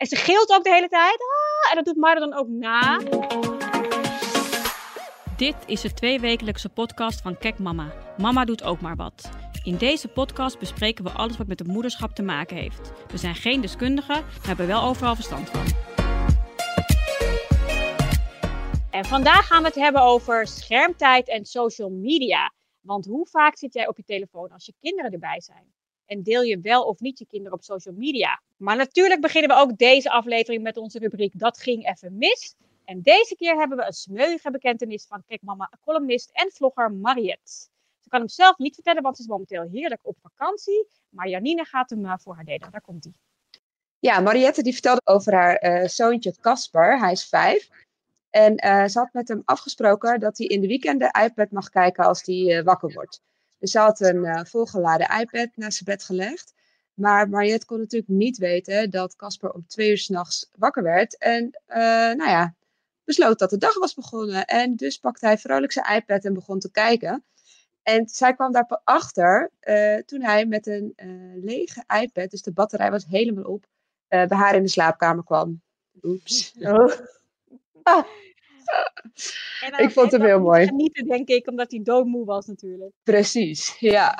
En ze gilt ook de hele tijd. Ah, en dat doet Marlo dan ook na. Dit is de tweewekelijkse podcast van Kek Mama. Mama doet ook maar wat. In deze podcast bespreken we alles wat met het moederschap te maken heeft. We zijn geen deskundigen, maar hebben wel overal verstand van. En vandaag gaan we het hebben over schermtijd en social media. Want hoe vaak zit jij op je telefoon als je kinderen erbij zijn? En deel je wel of niet je kinderen op social media? Maar natuurlijk beginnen we ook deze aflevering met onze rubriek Dat ging even mis. En deze keer hebben we een smeuïge bekentenis van Kijk Mama, columnist en vlogger Mariette. Ze kan hem zelf niet vertellen, want ze is momenteel heerlijk op vakantie. Maar Janine gaat hem eh, voor haar delen. Daar komt hij. Ja, Mariette die vertelde over haar eh, zoontje Casper. Hij is vijf. En eh, ze had met hem afgesproken dat hij in de weekenden iPad mag kijken als hij wakker wordt. Dus ze had een volgeladen iPad naast zijn bed gelegd. Maar Mariette kon natuurlijk niet weten dat Casper om twee uur s'nachts wakker werd. En nou ja, besloot dat de dag was begonnen. En dus pakte hij vrolijk zijn iPad en begon te kijken. En zij kwam daar achter uh, toen hij met een uh, lege iPad, dus de batterij was helemaal op, uh, bij haar in de slaapkamer kwam. Oeps. Oh. Ah. ik vond hem heel mooi. Genieten, denk ik, omdat hij doodmoe was natuurlijk. Precies, ja.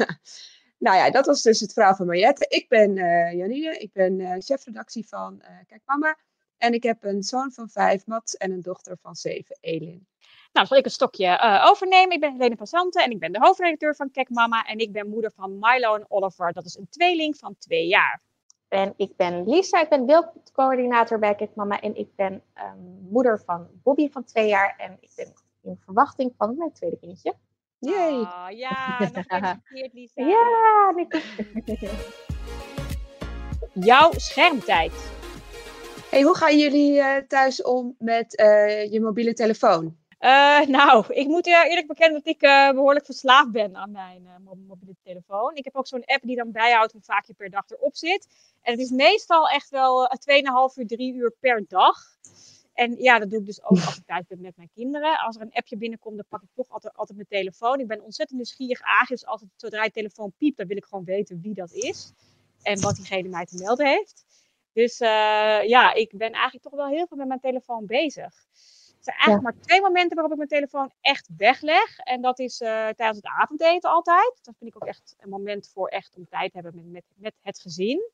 nou ja, dat was dus het verhaal van Mariette. Ik ben Janine, ik ben chefredactie van Kijk Mama. En ik heb een zoon van vijf, Mats, en een dochter van zeven, Elin. Nou, zal ik een stokje overnemen. Ik ben Helene Passante en ik ben de hoofdredacteur van Kek Mama. En ik ben moeder van Milo en Oliver. Dat is een tweeling van twee jaar. En ik ben Lisa, ik ben beeldcoördinator bij Kek Mama. En ik ben um, moeder van Bobby van twee jaar. En ik ben in verwachting van mijn tweede kindje. Yay! Oh, ja, nog Lisa. Ja, Jouw schermtijd. Hey, hoe gaan jullie uh, thuis om met uh, je mobiele telefoon? Uh, nou, ik moet eerlijk bekennen dat ik behoorlijk verslaafd ben aan mijn mobiele telefoon. Ik heb ook zo'n app die dan bijhoudt hoe vaak je per dag erop zit. En het is meestal echt wel 2,5 uur, 3 uur per dag. En ja, dat doe ik dus ook als ik thuis ben met mijn kinderen. Als er een appje binnenkomt, dan pak ik toch altijd, altijd mijn telefoon. Ik ben ontzettend nieuwsgierig aangegeven. Dus als het, zodra je telefoon piept, dan wil ik gewoon weten wie dat is. En wat diegene mij te melden heeft. Dus ja, ik ben eigenlijk toch wel heel veel met mijn telefoon bezig. Er zijn eigenlijk maar twee momenten waarop ik mijn telefoon echt wegleg. En dat is uh, tijdens het avondeten altijd. Dat vind ik ook echt een moment voor echt om tijd te hebben met, met, met het gezin.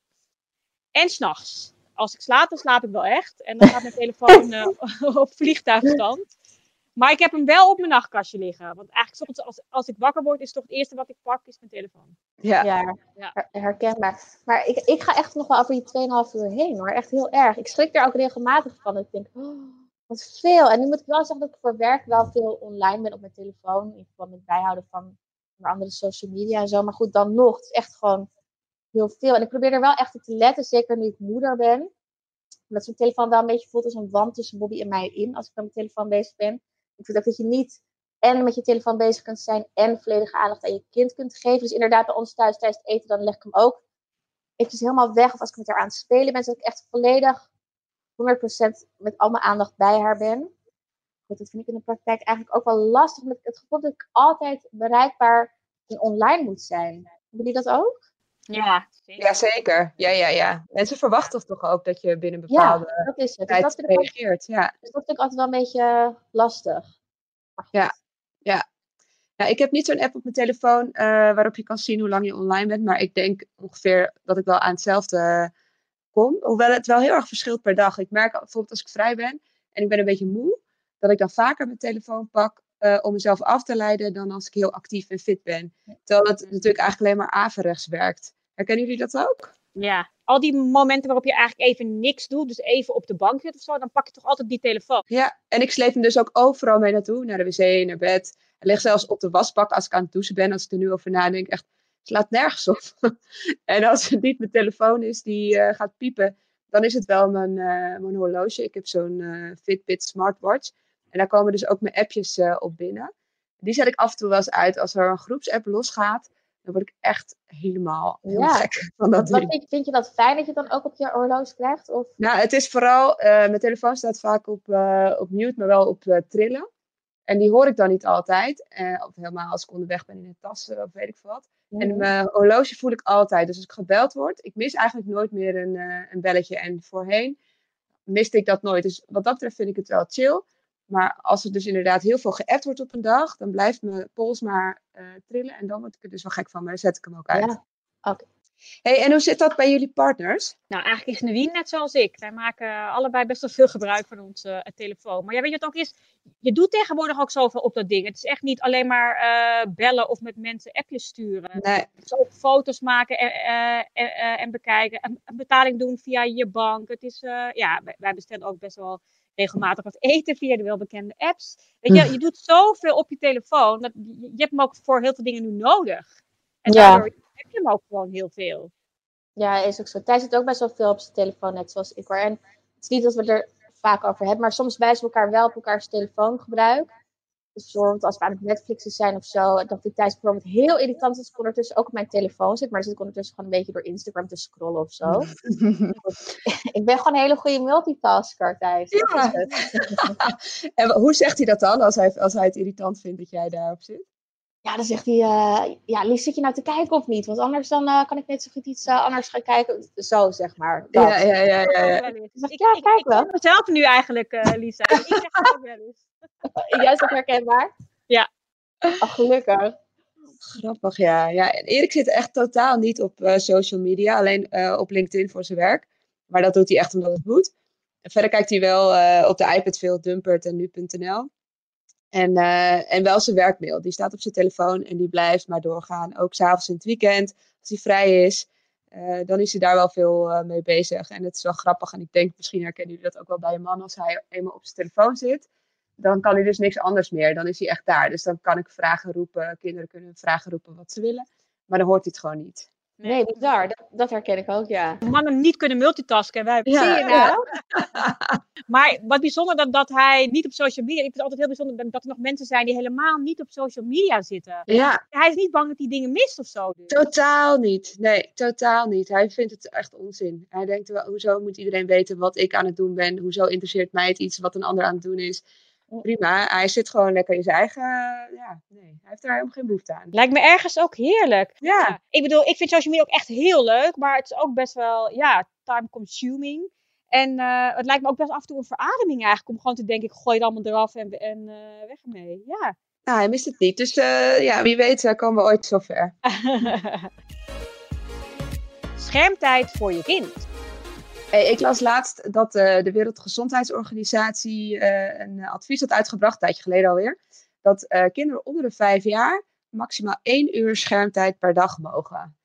En s'nachts. Als ik slaap, dan slaap ik wel echt. En dan gaat mijn telefoon uh, op vliegtuigstand. Maar ik heb hem wel op mijn nachtkastje liggen. Want eigenlijk soms als, als ik wakker word, is toch het eerste wat ik pak, is mijn telefoon. Ja, ja, herkenbaar. Maar ik, ik ga echt nog wel over die 2,5 uur heen hoor. Echt heel erg. Ik schrik er ook regelmatig van. Ik denk, oh, wat veel. En nu moet ik wel zeggen dat ik voor werk wel veel online ben op mijn telefoon. In verband met bijhouden van onder andere social media en zo. Maar goed, dan nog. Het is echt gewoon heel veel. En ik probeer er wel echt op te letten, zeker nu ik moeder ben. Dat zo'n telefoon wel een beetje voelt als een wand tussen Bobby en mij in. Als ik met mijn telefoon bezig ben. Ik vind ook dat je niet en met je telefoon bezig kunt zijn en volledige aandacht aan je kind kunt geven. Dus inderdaad, bij ons thuis tijdens het eten, dan leg ik hem ook eventjes helemaal weg. Of als ik met haar aan het spelen ben, zodat ik echt volledig 100% met al mijn aandacht bij haar ben. Goed, dat vind ik in de praktijk eigenlijk ook wel lastig. Met het gevoel dat ik altijd bereikbaar en online moet zijn. Hebben jullie dat ook? Ja, zeker. Ja, zeker. Ja, ja, ja. Mensen verwachten toch ook dat je binnen bepaalde ja, dat is het. Dus dat reageert. Ja. Dus dat vind ik altijd wel een beetje lastig. Ja, ja. ja ik heb niet zo'n app op mijn telefoon uh, waarop je kan zien hoe lang je online bent. Maar ik denk ongeveer dat ik wel aan hetzelfde kom. Hoewel het wel heel erg verschilt per dag. Ik merk bijvoorbeeld als ik vrij ben en ik ben een beetje moe, dat ik dan vaker mijn telefoon pak uh, om mezelf af te leiden dan als ik heel actief en fit ben. Terwijl het natuurlijk eigenlijk alleen maar averechts werkt. Herkennen jullie dat ook? Ja, al die momenten waarop je eigenlijk even niks doet, dus even op de bank zit of zo, dan pak je toch altijd die telefoon. Ja, en ik sleep hem dus ook overal mee naartoe, naar de wc, naar bed. Hij ligt zelfs op de wasbak als ik aan het douchen ben, als ik er nu over nadenk. Echt, slaat nergens op. en als het niet mijn telefoon is die uh, gaat piepen, dan is het wel mijn, uh, mijn horloge. Ik heb zo'n uh, Fitbit smartwatch. En daar komen dus ook mijn appjes op binnen. Die zet ik af en toe wel eens uit als er een groepsapp losgaat dan word ik echt helemaal, helemaal gek van dat Wat vind, vind, je dat fijn dat je dan ook op je horloge krijgt? Of? Nou, het is vooral, mijn telefoon staat vaak op, op mute, maar wel op trillen. En die hoor ik dan niet altijd. of helemaal als ik onderweg ben in een tas of weet ik wat. En mijn horloge voel ik altijd. Dus als ik gebeld word, ik mis eigenlijk nooit meer een, eh, een belletje. En voorheen miste ik dat nooit. Dus wat dat betreft vind ik het wel chill. Maar als er dus inderdaad heel veel geappt wordt op een dag, dan blijft mijn pols maar eh, trillen. En dan word ik er dus wel gek van, maar dan zet ik hem ook uit. Ja. Oké. Hey, en hoe zit dat bij jullie partners? Nou, eigenlijk is Navien net zoals ik. Wij maken allebei best wel veel gebruik van onze eh, telefoon. Maar ja, weet je wat ook is? Je doet tegenwoordig ook zoveel op dat ding. Het is echt niet alleen maar eh, bellen of met mensen appjes sturen. Nee. Het is ook foto's maken en, eh, en, en bekijken. En een betaling doen via je bank. Het is, ja, wij, bestellen ook best wel regelmatig wat eten via de welbekende apps. Weet je, je doet zoveel op je telefoon. Dat, je, hebt hem ook voor heel veel dingen nu nodig. En Ja. daardoor hem ook gewoon heel veel. Ja, is ook zo. Thijs zit ook best wel veel op zijn telefoon, net zoals ik hoor. En het is niet dat we er vaak over hebben, maar soms wijzen we elkaar wel op elkaars telefoongebruik. Dus bijvoorbeeld als we aan het Netflixen zijn of zo, dan vind Thijs bijvoorbeeld heel irritant dat ik ondertussen ook op mijn telefoon zit. Maar dan zit ik ondertussen gewoon een beetje door Instagram te scrollen of zo. ik ben gewoon een hele goede multitasker, Thijs. Dat Ja. is en hoe zegt hij dat dan, als hij, als hij het irritant vindt dat jij daarop zit? Ja, dan zegt hij, eh, ja, Lies, zit je nou te kijken of niet? Want anders dan eh, kan ik net zo goed iets eh, anders gaan kijken. Zo, zeg maar. Dat. Ja, ja, ja, ja, zeg, Ik, ja, ik, kijk ik wel. ken mezelf nu eigenlijk, eh, Lisa. Ik zeg het ook wel eens. Juist ook herkenbaar? Ja. Oh, gelukkig. Grappig, ja. ja. En Erik zit echt totaal niet op eh, social media, alleen eh, op LinkedIn voor zijn werk. Maar dat doet hij echt omdat het moet. En verder kijkt hij wel eh, op de iPad veel Dumpert en nu.nl. En, eh, en wel zijn werkmail. Die staat op zijn telefoon en die blijft maar doorgaan. Ook s'avonds in het weekend, als hij vrij is. eh, dan is hij daar wel veel eh, mee bezig. En het is wel grappig. En ik denk, misschien herkennen jullie dat ook wel bij een man. Als hij eenmaal op zijn telefoon zit, dan kan hij dus niks anders meer. Dan is hij echt daar. Dus dan kan ik vragen roepen. Kinderen kunnen vragen roepen wat ze willen. Maar dan hoort hij het gewoon niet. Nee, bizar. Dat, dat herken ik ook, ja. Mannen niet kunnen multitasken. Wij Ja, Zie je nou? Maar wat bijzonder dat, dat hij niet op social media... Ik vind het altijd heel bijzonder dat- dat er nog mensen zijn die helemaal niet op social media zitten. Ja, Hij is niet bang dat hij dingen mist of zo. Dus. totaal niet. Nee, totaal niet. Hij vindt het echt onzin. Hij denkt wel, hoezo moet iedereen weten wat ik aan het doen ben? Hoezo interesseert mij het iets wat een ander aan het doen is? Prima, hij zit gewoon lekker in zijn eigen... Ja, nee, hij heeft daar helemaal geen behoefte aan. Lijkt me ergens ook heerlijk. Ja, Ja, ik bedoel, ik vind social media ook echt heel leuk, maar het is ook best wel, ja, time consuming. En eh, het lijkt me ook best af en toe een verademing eigenlijk, om gewoon te denken, ik gooi het allemaal eraf en, en eh, weg ermee. Ja. nou, hij mist het niet. Dus eh, ja, wie weet komen we ooit zover. Schermtijd voor je kind. Ik las laatst dat eh, de Wereldgezondheidsorganisatie eh, een advies had uitgebracht, een tijdje geleden alweer, dat eh, kinderen onder de vijf jaar maximaal één uur schermtijd per dag mogen.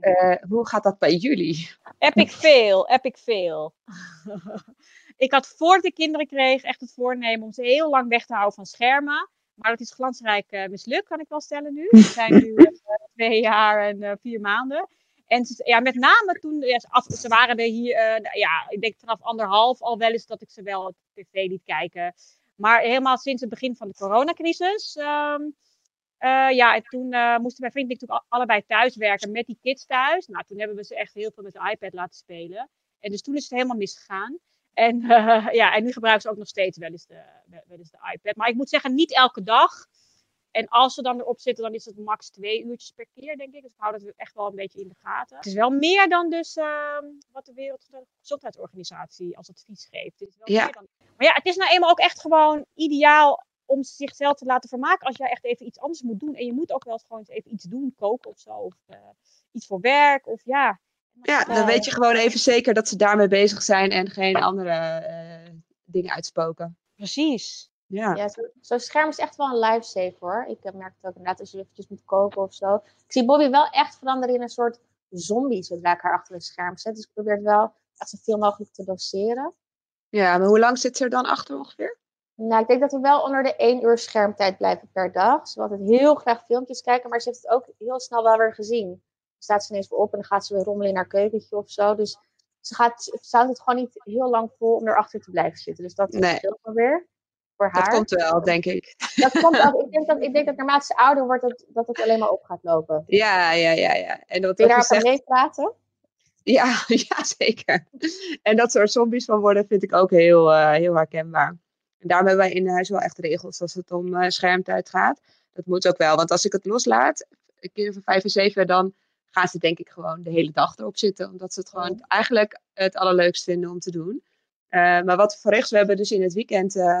Eh, hoe gaat dat bij jullie? Epic fail, epic fail. ik had voordat ik kinderen kreeg echt het voornemen om ze heel lang weg te houden van schermen. Maar dat is glansrijk mislukt, kan ik wel stellen nu. We zijn nu twee jaar en vier maanden. En ze, ja, met name toen, ja, ze af, ze waren er hier, eh, nou ja, ik denk vanaf anderhalf al wel eens dat ik ze wel op tv liet kijken. Maar helemaal sinds het begin van de coronacrisis. ehm, eh, ja, en toen eh, moesten mijn vriend en ik natuurlijk al- allebei thuis werken met die kids thuis. Nou, toen hebben we ze echt heel veel met de iPad laten spelen. En dus toen is het helemaal misgegaan. En, ja, en nu gebruiken ze ook nog steeds wel eens, de, wel eens de iPad. Maar ik moet zeggen, niet elke dag. En als ze dan erop zitten, dan is het max twee uurtjes per keer, denk ik. Dus ik hou dat echt wel een beetje in de gaten. Het is wel meer dan dus ehm, wat de Wereldgezondheidsorganisatie als advies geeft. Het is wel Ja. meer dan... Maar ja, het is nou eenmaal ook echt gewoon ideaal om zichzelf te laten vermaken als jij echt even iets anders moet doen. En je moet ook wel eens gewoon even iets doen, koken of zo. Of eh, iets voor werk. Of ja. Ja, dan weet je gewoon even zeker dat ze daarmee bezig zijn en geen andere eh, dingen uitspoken. Precies. Ja. Ja, zo- zo'n scherm is echt wel een lifesaver hoor. Ik eh, merk het ook inderdaad als je eventjes moet koken of zo. Ik zie Bobby wel echt veranderen in een soort zombie zodra ik haar achter een scherm zet. Dus ik probeer het wel echt zoveel mogelijk te doseren. ja, maar hoe lang zit ze er dan achter ongeveer? Nou, ik denk dat we wel onder de 1 uur schermtijd blijven per dag. Ze wil altijd heel graag filmpjes kijken, maar ze heeft het ook heel snel wel weer gezien. Dan staat ze ineens weer op en dan gaat ze weer rommelen in haar keukentje of zo. Dus ze, gaat, ze houdt het gewoon niet heel lang vol om erachter te blijven zitten. Dus dat Nee. scheelt wel weer voor haar. Dat komt wel, denk ik. Dat komt ook. Ik denk dat, ik denk dat naarmate ze ouder wordt, dat, dat het alleen maar op gaat lopen. Ja, ja, ja, ja. En wat Wil je aan zegt, meepraten? ja, ja, zeker. En dat soort zombies van worden vind ik ook heel, eh, heel herkenbaar. En daarom hebben wij in huis wel echt regels als het om eh, schermtijd gaat. Dat moet ook wel, want als ik het loslaat, kinderen van vijf en zeven, dan gaan ze denk ik gewoon de hele dag erop zitten. Omdat ze het gewoon eigenlijk het allerleukst vinden om te doen. Uh, maar wat voor rechts, we hebben dus in het weekend, uh,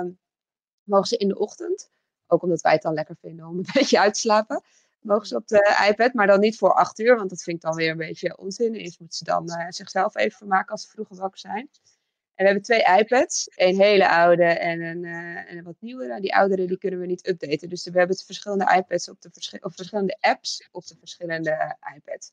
mogen ze in de ochtend, ook omdat wij het dan lekker vinden om een beetje uit te slapen, mogen ze op de iPad, maar dan niet voor acht uur, want dat vind ik dan weer een beetje onzin. Eerst moeten ze dan uh, zichzelf even vermaken als ze vroeg wakker zijn. En we hebben twee iPads, een hele oude en een, en een wat nieuwere. Die oudere die kunnen we niet updaten, dus we hebben verschillende iPads op de verschillende apps op de verschillende iPads.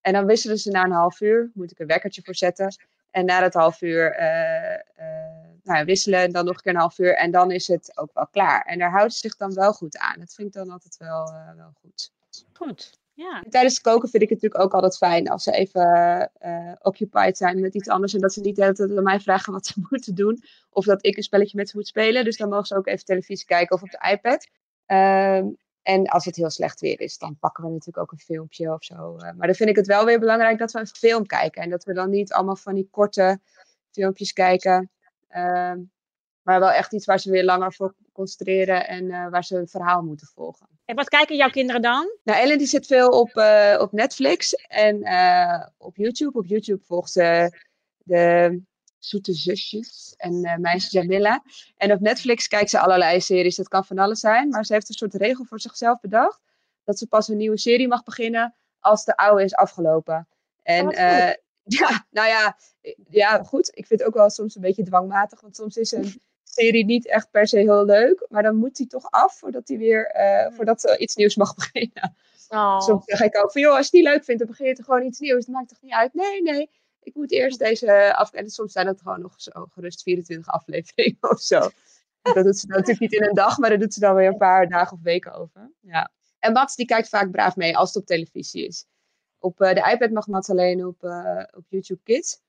En dan wisselen ze na een half uur, moet ik een wekkertje voor zetten. En na dat half uur uh, nou, wisselen en dan nog een keer een half uur. En dan is het ook wel klaar. En daar houdt ze zich dan wel goed aan. Dat vind ik dan altijd wel, uh, wel goed. Goed, ja. En tijdens het koken vind ik het natuurlijk ook altijd fijn als ze even occupied zijn met iets anders. En dat ze niet de hele tijd aan mij vragen wat ze moeten doen. Of dat ik een spelletje met ze moet spelen. Dus dan mogen ze ook even televisie kijken of op de iPad. Um, en als het heel slecht weer is, dan pakken we natuurlijk ook een filmpje of zo. Uh, maar dan vind ik het wel weer belangrijk dat we een film kijken. En dat we dan niet allemaal van die korte filmpjes kijken. Uh, maar wel echt iets waar ze weer langer voor concentreren en uh, waar ze een verhaal moeten volgen. En wat kijken jouw kinderen dan? Nou, Ellen die zit veel op, uh, op Netflix en uh, op YouTube. Op YouTube volgt ze de Zoete Zusjes en Meisje Jamila. En op Netflix kijkt ze allerlei series. Dat kan van alles zijn. Maar ze heeft een soort regel voor zichzelf bedacht. Dat ze pas een nieuwe serie mag beginnen als de oude is afgelopen. En oh, ja, nou ja, ja, goed. Ik vind het ook wel soms een beetje dwangmatig. Want soms is een serie niet echt per se heel leuk. Maar dan moet die toch af voordat, hij weer, uh, voordat ze iets nieuws mag beginnen. Oh. Soms zeg ik ook van, joh, als je die leuk vindt, dan begin je toch gewoon iets nieuws. Dat maakt toch niet uit? Nee, nee ik moet eerst deze af. En soms zijn het gewoon nog zo gerust 24 afleveringen of zo. Dat doet ze dan natuurlijk niet in een dag, maar dat doet ze dan weer een paar dagen of weken over. Ja. En Mats die kijkt vaak braaf mee als het op televisie is. Op uh, de iPad mag Mats alleen op, uh, op YouTube Kids.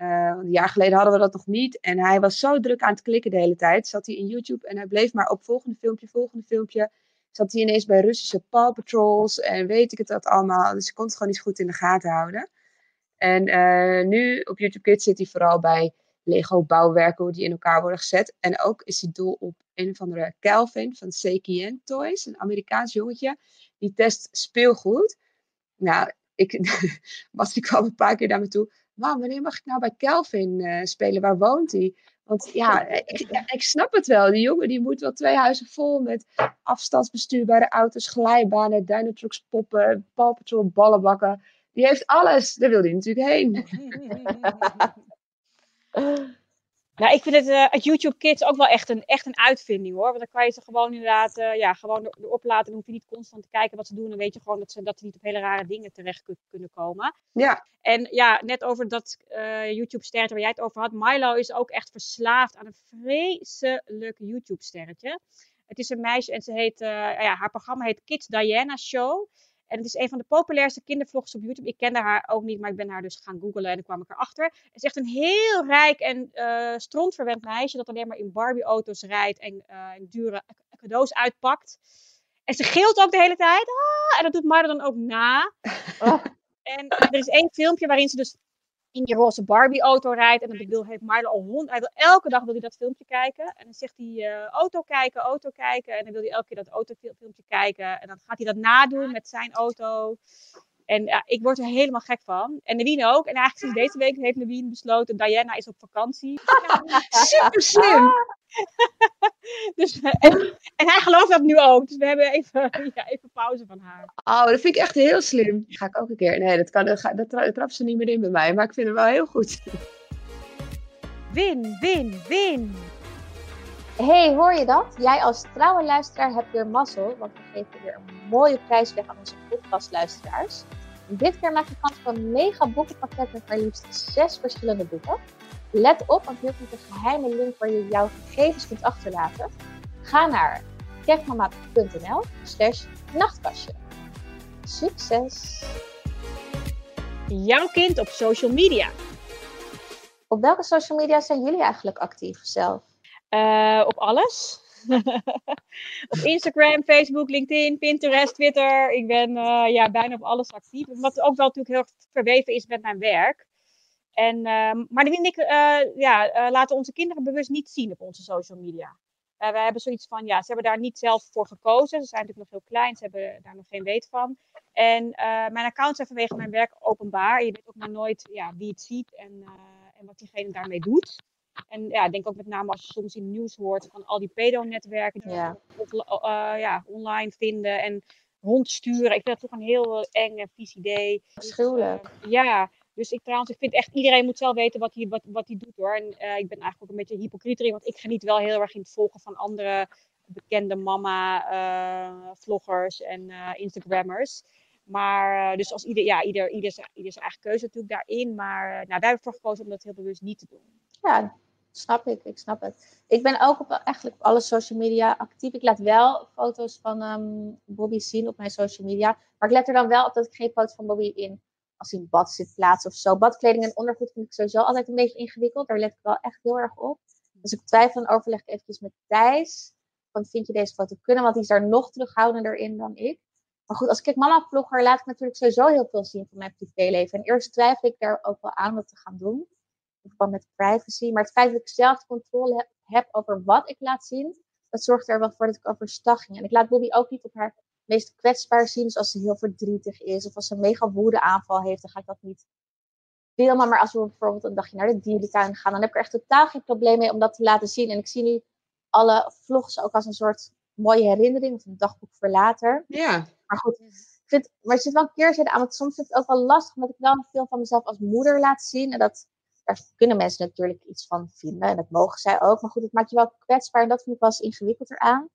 Uh, een jaar geleden hadden we dat nog niet. En hij was zo druk aan het klikken de hele tijd. Zat hij in YouTube en hij bleef maar op volgende filmpje, volgende filmpje. Zat hij ineens bij Russische Paw Patrols en weet ik het dat allemaal. Dus ik kon het gewoon niet goed in de gaten houden. En nu op YouTube Kids zit hij vooral bij Lego bouwwerken, hoe die in elkaar worden gezet. En ook is hij dol op een of andere Calvin van Sekien Toys, een Amerikaans jongetje. Die test speelgoed. Nou, ik, kwam een paar keer naar me toe. Mam, wanneer mag ik nou bij Calvin uh, spelen? Waar woont hij? Want ja ik, ik, snap het wel. Die jongen die moet wel twee huizen vol met afstandsbestuurbare auto's, glijbanen, Dynatrucks poppen, Paw Patrol ballenbakken. Die heeft alles. Daar wil hij natuurlijk heen. Nou, ik vind het, uh, het YouTube Kids ook wel echt een, echt een uitvinding hoor. Want dan kan je ze gewoon inderdaad uh, ja, gewoon erop laten. Dan hoef je niet constant te kijken wat ze doen. Dan weet je gewoon dat ze, dat ze niet op hele rare dingen terecht kunnen komen. Ja. En ja, net over dat uh, YouTube-sterretje waar jij het over had. Milo is ook echt verslaafd aan een vreselijk YouTube-sterretje. Het is een meisje en ze heet, ja, haar programma heet Kids Diana Show. En het is een van de populairste kindervlogs op YouTube. Ik kende haar ook niet, maar ik ben haar dus gaan googlen en dan kwam ik erachter. Het is echt een heel rijk en uh, strontverwend meisje dat alleen maar in Barbie-auto's rijdt en, uh, en dure cadeaus uitpakt. En ze gilt ook de hele tijd. Ah, en dat doet Marda dan ook na. Oh. En er is één filmpje waarin ze dus in die roze Barbie-auto rijdt. En dan wil, heeft Milo al hond. Hij wil, elke dag wil hij dat filmpje kijken. En dan zegt hij uh, auto kijken, auto kijken. En dan wil hij elke keer dat autofilmpje kijken. En dan gaat hij dat nadoen met zijn auto. En ja, ik word er helemaal gek van. En Nevine ook. En eigenlijk sinds deze week heeft Nevine besloten, Diana is op vakantie. Super slim! dus, en, en, hij gelooft dat nu ook. Dus we hebben even, ja, even pauze van haar. Oh, dat vind ik echt heel slim. Ga ik ook een keer. Nee, dat, kan, dat, trapt ze niet meer in bij mij. Maar ik vind het wel heel goed. Win, win, win. hey, hoor je dat? Jij als trouwe luisteraar hebt weer mazzel. Want we geven weer een mooie prijs weg aan onze podcastluisteraars. Dit keer maak je kans op een mega boekenpakket met maar liefst zes verschillende boeken. Let op, want hier komt een geheime link waar je jouw gegevens kunt achterlaten. Ga naar kerkmama.nl slash nachtkastje. Succes! Jouw kind op social media. Op welke social media zijn jullie eigenlijk actief zelf? Uh, op alles. op Instagram, Facebook, LinkedIn, Pinterest, Twitter. Ik ben uh, ja, bijna op alles actief. Wat ook wel natuurlijk heel verweven is met mijn werk. En, uh, maar ik uh, ja, uh, laten onze kinderen bewust niet zien op onze social media. Uh, wij hebben zoiets van, ja, ze hebben daar niet zelf voor gekozen. Ze zijn natuurlijk nog heel klein, ze hebben daar nog geen weet van. En mijn account zijn vanwege mijn werk openbaar. Je weet ook maar nooit ja, wie het ziet en, en wat diegene daarmee doet. En ja, ik denk ook met name als je soms in het nieuws hoort van al die pedo-netwerken die ja. ja, online vinden en rondsturen. Ik vind dat toch een heel eng en vies idee. Afschuwelijk. Dus, ja, dus ik trouwens, ik vind echt iedereen moet zelf weten wat hij, wat, wat hij doet hoor. En uh, ik ben eigenlijk ook een beetje hypocriet want ik geniet wel heel erg in het volgen van andere bekende mama-vloggers eh, en uh, Instagrammers. Maar dus als ieder, ja, ieder, ieder, ieder zijn eigen keuze natuurlijk daarin. Maar nou, wij hebben ervoor gekozen om dat heel bewust niet te doen. Ja, snap ik. Ik snap het. Ik ben ook op, eigenlijk op alle social media actief. Ik laat wel foto's van um, Bobby zien op mijn social media. Maar ik let er dan wel op dat ik geen foto's van Bobby in als in bad zit plaatsen of zo. Badkleding en ondergoed vind ik sowieso altijd een beetje ingewikkeld. Daar let ik wel echt heel erg op. Dus ik twijfel, dan overleg eventjes met Thijs. Want vind je deze foto kunnen? Want die is daar nog terughoudender in dan ik. Maar goed, als ik mama vlogger laat ik natuurlijk sowieso heel veel zien van mijn privéleven. En eerst twijfel ik daar ook wel aan wat te gaan doen. In verband met privacy. Maar het feit dat ik zelf controle heb over wat ik laat zien, dat zorgt er wel voor dat ik overstag ging. En ik laat Bobby ook niet op haar meest kwetsbaar zien. Dus als ze heel verdrietig is of als ze een mega woede aanval heeft, dan ga ik dat niet filmen. Maar als we bijvoorbeeld een dagje naar de dierentuin gaan, dan heb ik er echt totaal geen probleem mee om dat te laten zien. En ik zie nu alle vlogs ook als een soort mooie herinnering of een dagboek voor later. Ja. Maar goed, ik vind, maar er zit wel een keerzijde aan, want soms vind ik het ook wel lastig, omdat ik wel veel van mezelf als moeder laat zien. En dat, daar kunnen mensen natuurlijk iets van vinden en dat mogen zij ook. Maar goed, het maakt je wel kwetsbaar en dat vind ik wel eens ingewikkelder aan.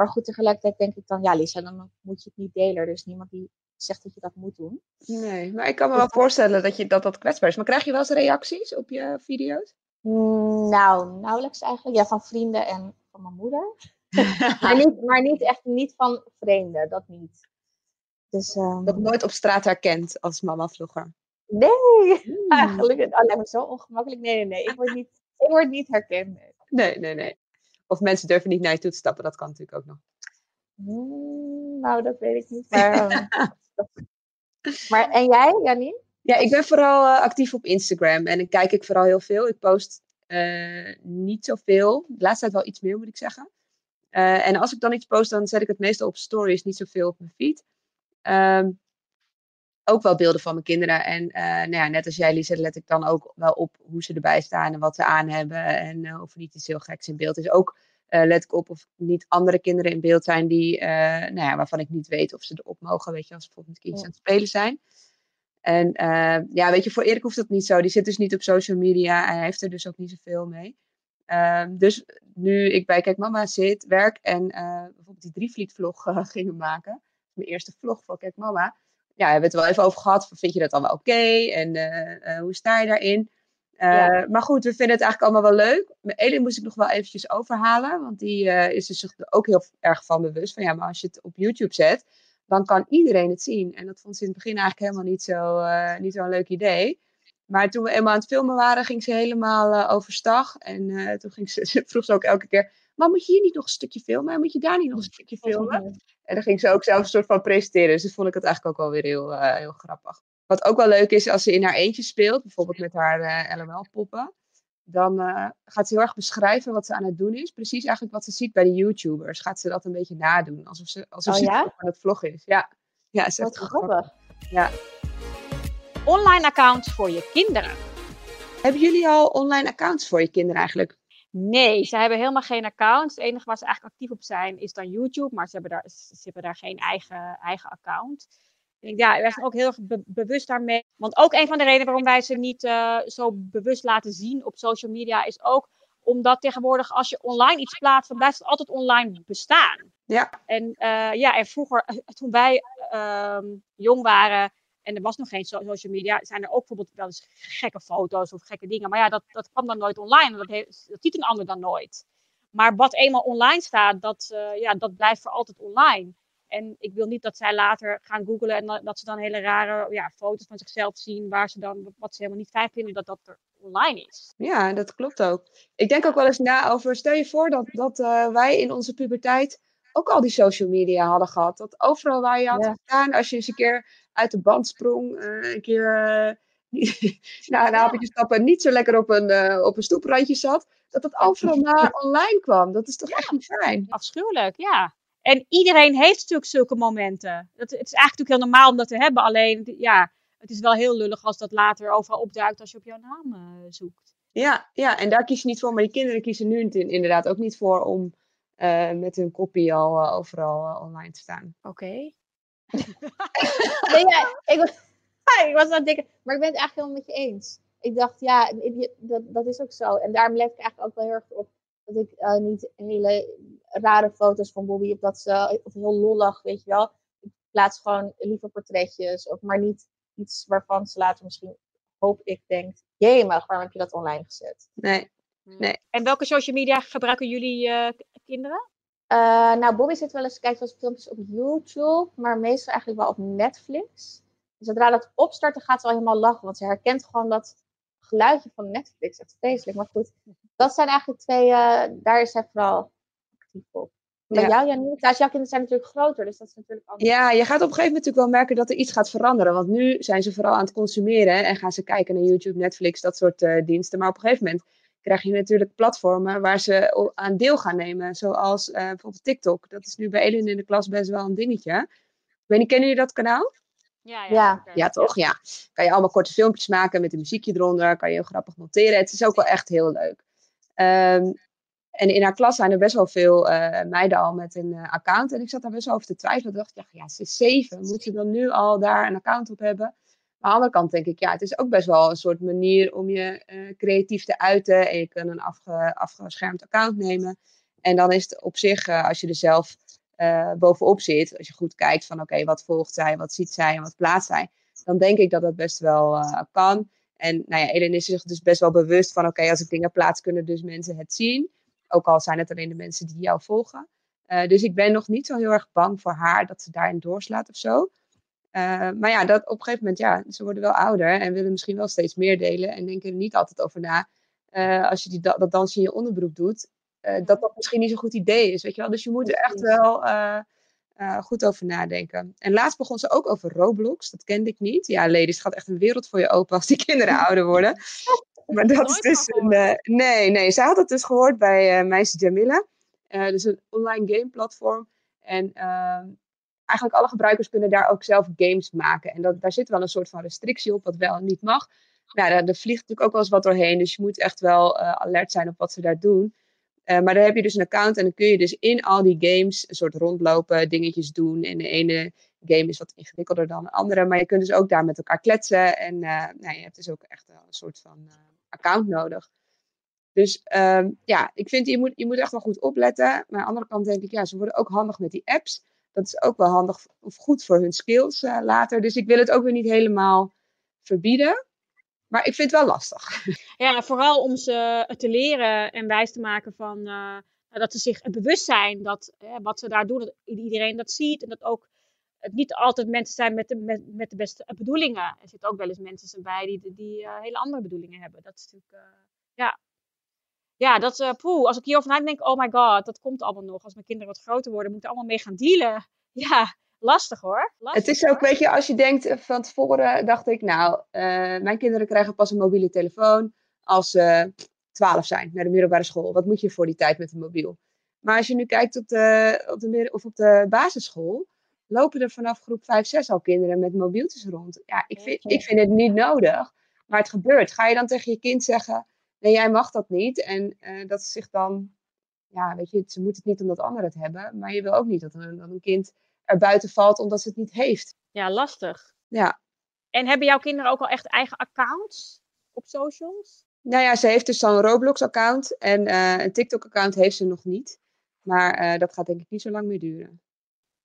Maar goed, tegelijkertijd denk ik dan, ja Lisa, dan moet je het niet delen. Er is niemand die zegt dat je dat moet doen. Nee, maar ik kan me wel voorstellen dat je, dat, dat kwetsbaar is. Maar krijg je wel eens reacties op je video's? Mm, nou, nauwelijks eigenlijk. Ja, van vrienden en van mijn moeder. maar, niet, maar niet echt niet van vreemden, dat niet. Dus, um... Dat nooit op straat herkend als mama-vlogger? Nee, mm. eigenlijk. Dat lijkt me zo ongemakkelijk. Nee, nee, nee. Ik word niet, ik word niet herkend. Nee, nee, nee. Of mensen durven niet naar je toe te stappen, dat kan natuurlijk ook nog. Mm, nou, dat weet ik niet. Maar, ehm, maar en jij, Janine? Ja, ik ben vooral uh, actief op Instagram en dan kijk ik vooral heel veel. Ik post uh, niet zoveel. De laatste tijd wel iets meer, moet ik zeggen. Uh, en als ik dan iets post, dan zet ik het meestal op stories, niet zoveel op mijn feed. Um, ook wel beelden van mijn kinderen. En uh, nou ja, net als jij, Lisa, let ik dan ook wel op hoe ze erbij staan en wat ze aan hebben. En uh, of er niet iets heel geks in beeld is. Ook uh, let ik op of niet andere kinderen in beeld zijn die, nou ja, waarvan ik niet weet of ze erop mogen. Weet je, als bijvoorbeeld kindjes aan het spelen zijn. En ja, weet je, voor Erik hoeft dat niet zo. Die zit dus niet op social media. Hij heeft er dus ook niet zoveel mee. Ehm, dus nu ik bij Kijk Mama zit, werk en bijvoorbeeld die drievliet vlog gingen maken. Mijn eerste vlog voor Kijk Mama ja, we hebben het er wel even over gehad. Vind je dat dan wel oké? En uh, hoe sta je daarin? Uh, Maar goed, we vinden het eigenlijk allemaal wel leuk. Mijn Elin moest ik nog wel eventjes overhalen. Want die is er zich ook heel erg van bewust. Van ja, maar als je het op YouTube zet, dan kan iedereen het zien. En dat vond ze in het begin eigenlijk helemaal niet zo'n niet zo'n leuk idee. Maar toen we eenmaal aan het filmen waren, ging ze helemaal overstag. En toen ging ze, ze vroeg ze ook elke keer maar moet je hier niet nog een stukje filmen? Moet je daar niet nog een stukje filmen? En dan ging ze ook zelf een soort van presenteren. Dus dat vond ik het eigenlijk ook wel weer heel, uh, heel grappig. Wat ook wel leuk is, als ze in haar eentje speelt, bijvoorbeeld met haar uh, eh, LML-poppen, dan uh, gaat ze heel erg beschrijven wat ze aan het doen is. Precies eigenlijk wat ze ziet bij de YouTubers. Gaat ze dat een beetje nadoen, alsof ze, alsof oh, ze ja? aan het vlog is. Ja, ja is wat grappig. Ja. Online accounts voor je kinderen. Hebben jullie al online accounts voor je kinderen eigenlijk? Nee, ze hebben helemaal geen account. Het enige waar ze eigenlijk actief op zijn is dan YouTube, maar ze hebben daar, ze hebben daar geen eigen, eigen account. En ja, wij zijn ook heel erg bewust daarmee. Want ook een van de redenen waarom wij ze niet uh, zo bewust laten zien op social media is ook omdat tegenwoordig als je online iets plaatst, dan blijft het altijd online bestaan. Ja. En, uh, ja, en vroeger, eh, toen wij uh, jong waren, en er was nog geen social media, zijn er ook bijvoorbeeld wel eens gekke foto's of gekke dingen. Maar ja, dat, dat kwam dan nooit online. Dat, heeft, dat ziet een ander dan nooit. Maar wat eenmaal online staat, dat, uh, ja, dat blijft voor altijd online. En ik wil niet dat zij later gaan googlen en dat ze dan hele rare ja, foto's van zichzelf zien, waar ze dan, wat ze helemaal niet fijn vinden, dat dat er online is. Ja, dat klopt ook. Ik denk ook wel eens na over, stel je voor dat, dat uh, wij in onze puberteit ook al die social media hadden gehad. Dat overal waar je had ja. gedaan, als je eens een keer uit de band sprong, uh, een keer na hapjes stappen niet zo lekker op een, uh, op een stoeprandje zat, dat het overal maar online kwam. Dat is toch echt niet fijn? Afschuwelijk, ja. En iedereen heeft natuurlijk zulke momenten. Dat, het is eigenlijk natuurlijk heel normaal om dat te hebben. Alleen, ja, het is wel heel lullig als dat later overal opduikt als je op jouw naam uh, zoekt. Ja, ja, en daar kies je niet voor. Maar die kinderen kiezen nu inderdaad ook niet voor om uh, met hun kopie al uh, overal online te staan. Oké. Okay. nee, ja, ik, was, ik was aan het denken, maar ik ben het eigenlijk helemaal met je eens. Ik dacht, ja, dat, dat is ook zo. En daarom let ik eigenlijk ook wel heel erg op dat ik uh, niet hele rare foto's van Bobby op dat ze, of heel lollig, weet je wel. Ik plaats gewoon liever portretjes, of maar niet iets waarvan ze later misschien, hoop ik, denkt, jemig, waarom heb je dat online gezet? Nee, nee. En welke social media gebruiken jullie uh, kinderen? Uh, nou, Bobby zit wel eens, kijkt wel eens filmpjes op YouTube, maar meestal eigenlijk wel op Netflix. Zodra dat opstarten gaat ze al helemaal lachen, want ze herkent gewoon dat geluidje van Netflix. Echt vreselijk, maar goed. Dat zijn eigenlijk twee, uh, daar is zij vooral actief op. Bij ja. jou, Janine, nou, jouw kinderen zijn natuurlijk groter, dus dat is natuurlijk anders. Ja, je gaat op een gegeven moment natuurlijk wel merken dat er iets gaat veranderen. Want nu zijn ze vooral aan het consumeren en gaan ze kijken naar YouTube, Netflix, dat soort uh, diensten. Maar op een gegeven moment krijg je natuurlijk platformen waar ze aan deel gaan nemen. Zoals uh, bijvoorbeeld TikTok. Dat is nu bij Elin in de klas best wel een dingetje. Ik weet niet, kennen jullie dat kanaal? Ja, ja, ja. ja toch? Ja. Kan je allemaal korte filmpjes maken met een muziekje eronder. Kan je heel grappig monteren. Het is ook wel echt heel leuk. Um, en in haar klas zijn er best wel veel uh, meiden al met een uh, account. En ik zat daar best wel over te twijfelen. Ik dacht, ja, ja, ze is zeven. Moet ze dan nu al daar een account op hebben? Aan de andere kant denk ik, ja, het is ook best wel een soort manier om je uh, creatief te uiten. En je kan een afge, afgeschermd account nemen. En dan is het op zich, als je er zelf bovenop zit, als je goed kijkt van oké, wat volgt zij, wat ziet zij en wat plaatst zij. Dan denk ik dat dat best wel kan. En nou ja, is zich dus best wel bewust van oké, als ik dingen plaats, kunnen dus mensen het zien. Ook al zijn het alleen de mensen die jou volgen. Dus ik ben nog niet zo heel erg bang voor haar dat ze daarin doorslaat of zo. Uh, maar ja, dat op een gegeven moment, ja, ze worden wel ouder en willen misschien wel steeds meer delen. En denken er niet altijd over na. Uh, als je die, dat dansje in je onderbroek doet, dat dat misschien niet zo'n goed idee is. Weet je wel? Dus je moet er echt wel goed over nadenken. En laatst begon ze ook over Roblox. Dat kende ik niet. Ja, ladies, het gaat echt een wereld voor je open als die kinderen ouder worden. Maar dat is dus een. Nee, nee, zij had het dus gehoord bij Meisje Jamila. Dus een online game platform. En ehm, eigenlijk alle gebruikers kunnen daar ook zelf games maken. En dat, daar zit wel een soort van restrictie op, wat wel en niet mag. Nou, daar vliegt natuurlijk ook wel eens wat doorheen. Dus je moet echt wel alert zijn op wat ze daar doen. maar dan heb je dus een account en dan kun je dus in al die games een soort rondlopen, dingetjes doen. En de ene game is wat ingewikkelder dan de andere. Maar je kunt dus ook daar met elkaar kletsen. En nou, je hebt dus ook echt een soort van account nodig. Dus um, ja, ik vind je moet, je moet echt wel goed opletten. Maar aan de andere kant denk ik, ja, ze worden ook handig met die apps. Dat is ook wel handig of goed voor hun skills uh, later. Dus ik wil het ook weer niet helemaal verbieden. Maar ik vind het wel lastig. Ja, vooral om ze te leren en wijs te maken van uh, dat ze zich bewust zijn dat wat ze daar doen, dat iedereen dat ziet. En dat ook het niet altijd mensen zijn met de, met, met de beste bedoelingen. Er zitten ook wel eens mensen bij die, die hele andere bedoelingen hebben. Dat is natuurlijk, ja. Ja, dat uh, poeh, als ik hierover nadenk, oh my god, dat komt allemaal nog. Als mijn kinderen wat groter worden, moeten allemaal mee gaan dealen. Ja, lastig hoor. Lastig, het is ook, weet je, als je denkt van tevoren, dacht ik, nou, mijn kinderen krijgen pas een mobiele telefoon als ze 12 zijn, naar de middelbare school. Wat moet je voor die tijd met een mobiel? Maar als je nu kijkt op de, op de, of op de basisschool, lopen er vanaf groep 5, 6 al kinderen met mobieltjes rond. Ja, ik vind, ik vind het niet nodig, maar het gebeurt. Ga je dan tegen je kind zeggen, nee, jij mag dat niet. En uh, dat ze zich dan, ja, weet je, ze moet het niet omdat anderen het hebben, maar je wil ook niet dat een, dat een kind er buiten valt omdat ze het niet heeft. Ja, lastig. Ja. En hebben jouw kinderen ook al echt eigen accounts op socials? Nou ja, ze heeft dus zo'n Roblox-account en uh, een TikTok-account heeft ze nog niet. Maar uh, dat gaat denk ik niet zo lang meer duren.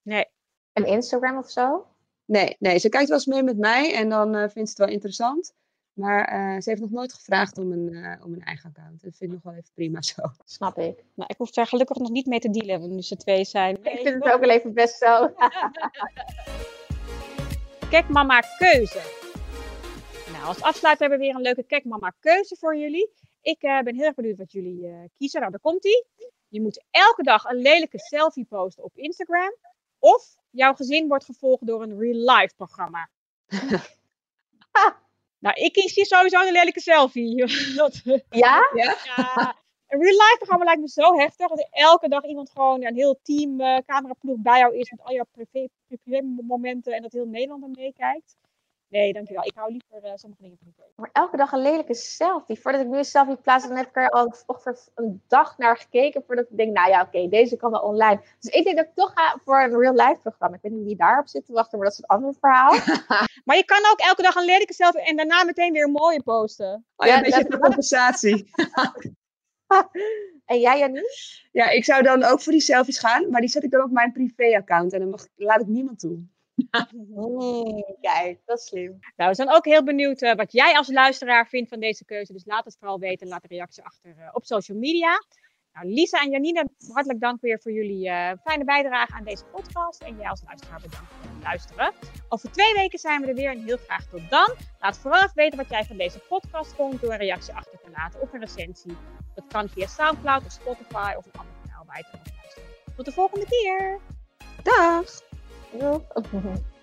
Nee, en Instagram of zo? Nee, nee, ze kijkt wel eens mee met mij en dan uh, vindt ze het wel interessant. Maar uh, ze heeft nog nooit gevraagd om een, uh, om een eigen account. Dat vind ik nog wel even prima zo. Snap ik. Nou, ik hoef daar gelukkig nog niet mee te dealen, nu ze twee zijn. Ik vind het ook wel even best zo. Kijk, mama, keuze. Nou, als afsluiter hebben we weer een leuke Kijk, mama, keuze voor jullie. Ik ben heel erg benieuwd wat jullie kiezen. Nou, daar komt ie. Je moet elke dag een lelijke selfie posten op Instagram. Of jouw gezin wordt gevolgd door een real-life programma. Nou, ik kies hier sowieso een lelijke selfie. ja? Ja? ja. Een real life programma lijkt me zo heftig. Dat er elke dag iemand gewoon ja, een heel team uh, cameraploeg bij jou is met al jouw privé, privé momenten en dat heel Nederland er meekijkt. Nee, dankjewel. Ik hou liever uh, sommige dingen privé. Maar elke dag een lelijke selfie. Voordat ik nu een selfie plaats, dan heb ik er al ongeveer een dag naar gekeken. Voordat ik denk, nou ja, oké, okay, deze kan wel online. Dus ik denk dat ik toch ga voor een real life programma. Ik weet niet wie daarop zit te wachten, maar dat is een ander verhaal. maar je kan ook elke dag een lelijke selfie en daarna meteen weer een mooie posten. Oh ja, ja een beetje dat... compensatie. en jij, Janine? Ja, ik zou dan ook voor die selfies gaan, maar die zet ik dan op mijn privé-account en dan mag, laat ik niemand toe. Mm, kijk, dat is slim. Nou, we zijn ook heel benieuwd uh, wat jij als luisteraar vindt van deze keuze. Dus laat het vooral weten. Laat een reactie achter uh, op social media. Nou, Lisa en Janine, hartelijk dank weer voor jullie uh, fijne bijdrage aan deze podcast. En jij als luisteraar bedankt voor het luisteren. Over twee weken zijn we er weer en heel graag tot dan. Laat vooral even weten wat jij van deze podcast vond door een reactie achter te laten of een recensie. Dat kan via Soundcloud of Spotify of een ander kanaal je het luisteren. Tot de volgende keer. Dag! Girl